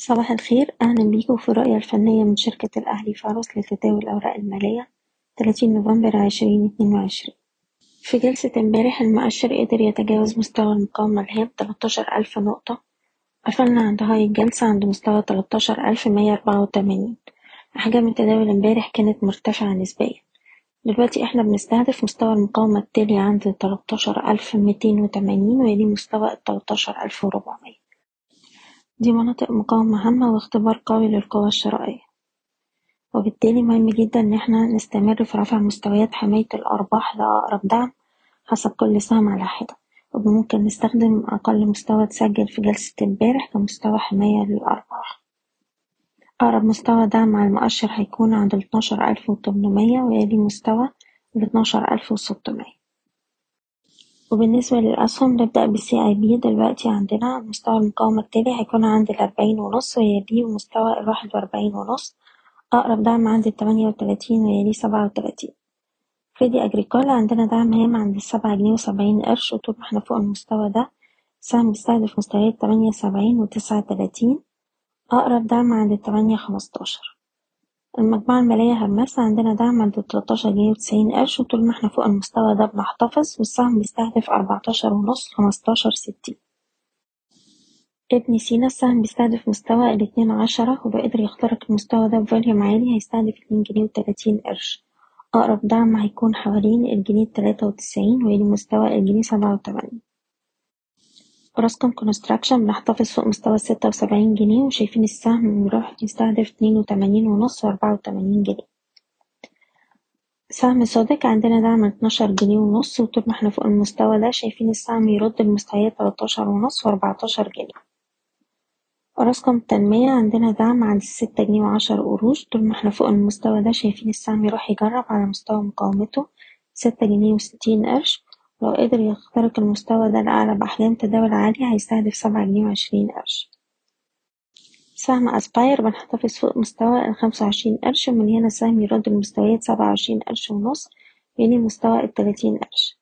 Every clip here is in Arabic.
صباح الخير أهلا بيكم في الرؤية الفنية من شركة الأهلي فارس لتداول الأوراق المالية 30 نوفمبر 2022 في جلسة امبارح المؤشر قدر يتجاوز مستوى المقاومة الهام 13000 نقطة. قفلنا عند هاي الجلسة عند مستوى 13184 أحجام التداول امبارح كانت مرتفعة نسبيا. دلوقتي إحنا بنستهدف مستوى المقاومة التالي عند 13280 ويلي مستوى 13400 دي مناطق مقاومة هامة واختبار قوي للقوى الشرائية. وبالتالي مهم جدا إن إحنا نستمر في رفع مستويات حماية الأرباح لأقرب دعم حسب كل سهم على حدة. وممكن نستخدم أقل مستوى اتسجل في جلسة امبارح كمستوى حماية للأرباح. أقرب مستوى دعم على المؤشر هيكون عند الاتناشر ألف وتمنمية ويلي مستوى الاتناشر ألف وستمية. وبالنسبة للأسهم نبدأ بال CIB دلوقتي عندنا. مستوى المقاومة التالي هيكون عند الأربعين ونص ويليه مستوى الواحد وأربعين ونص. أقرب دعم عند التمانية وتلاتين ويليه سبعة وتلاتين. كريدي أجريكول عندنا دعم هام عند السبعة جنيه وسبعين قرش وطول ما إحنا فوق المستوى ده. السهم بيستهدف مستويات تمانية وسبعين وتسعة وتلاتين. أقرب دعم عند التمانية خمستاشر. المجموعة المالية هرمس عندنا دعم عند تلاتاشر جنيه وتسعين قرش وطول ما إحنا فوق المستوى ده بنحتفظ والسهم بيستهدف أربعتاشر ونص خمستاشر ستين. ابن سينا السهم بيستهدف مستوى الاتنين عشرة ولو قدر يخترق المستوى ده ب volume عالي هيستهدف اتنين جنيه وتلاتين قرش. أقرب دعم هيكون حوالين الجنيه التلاتة وتسعين ويلي مستوى الجنيه سبعة وتمانين. أوراسكوم كونستراكشن بنحتفظ فوق مستوى ستة وسبعين جنيه وشايفين السهم بيروح يستهدف اتنين وتمانين ونص وأربعة وتمانين جنيه. سهم صادق عندنا دعم اتناشر جنيه ونص وطول ما إحنا فوق المستوى ده شايفين السهم يرد لمستويات تلاتاشر ونص وأربعتاشر جنيه. أوراسكوم تنمية عندنا دعم عند ستة جنيه وعشر قروش طول ما إحنا فوق المستوى ده شايفين السهم يروح يجرب على مستوى مقاومته ستة جنيه وستين قرش. لو قدر يخترق المستوى ده لأعلى بأحجام تداول عالية هيستهدف سبعة جنيه وعشرين قرش. سهم أسباير بنحتفظ فوق مستوى الخمسة وعشرين قرش ومن هنا السهم يرد المستويات سبعة وعشرين قرش ونص يلي مستوى التلاتين قرش.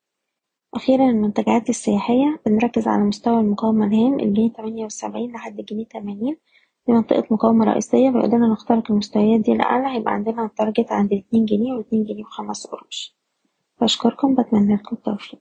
أخيرا المنتجعات السياحية بنركز على مستوى المقاومة الهام الجنيه تمانية وسبعين لحد الجنيه تمانين. دي منطقة مقاومة رئيسية لو قدرنا نخترق المستويات دي لأعلى هيبقى عندنا التارجت عند اتنين جنيه واتنين جنيه وخمس قروش. بشكركم بتمنى لكم التوفيق.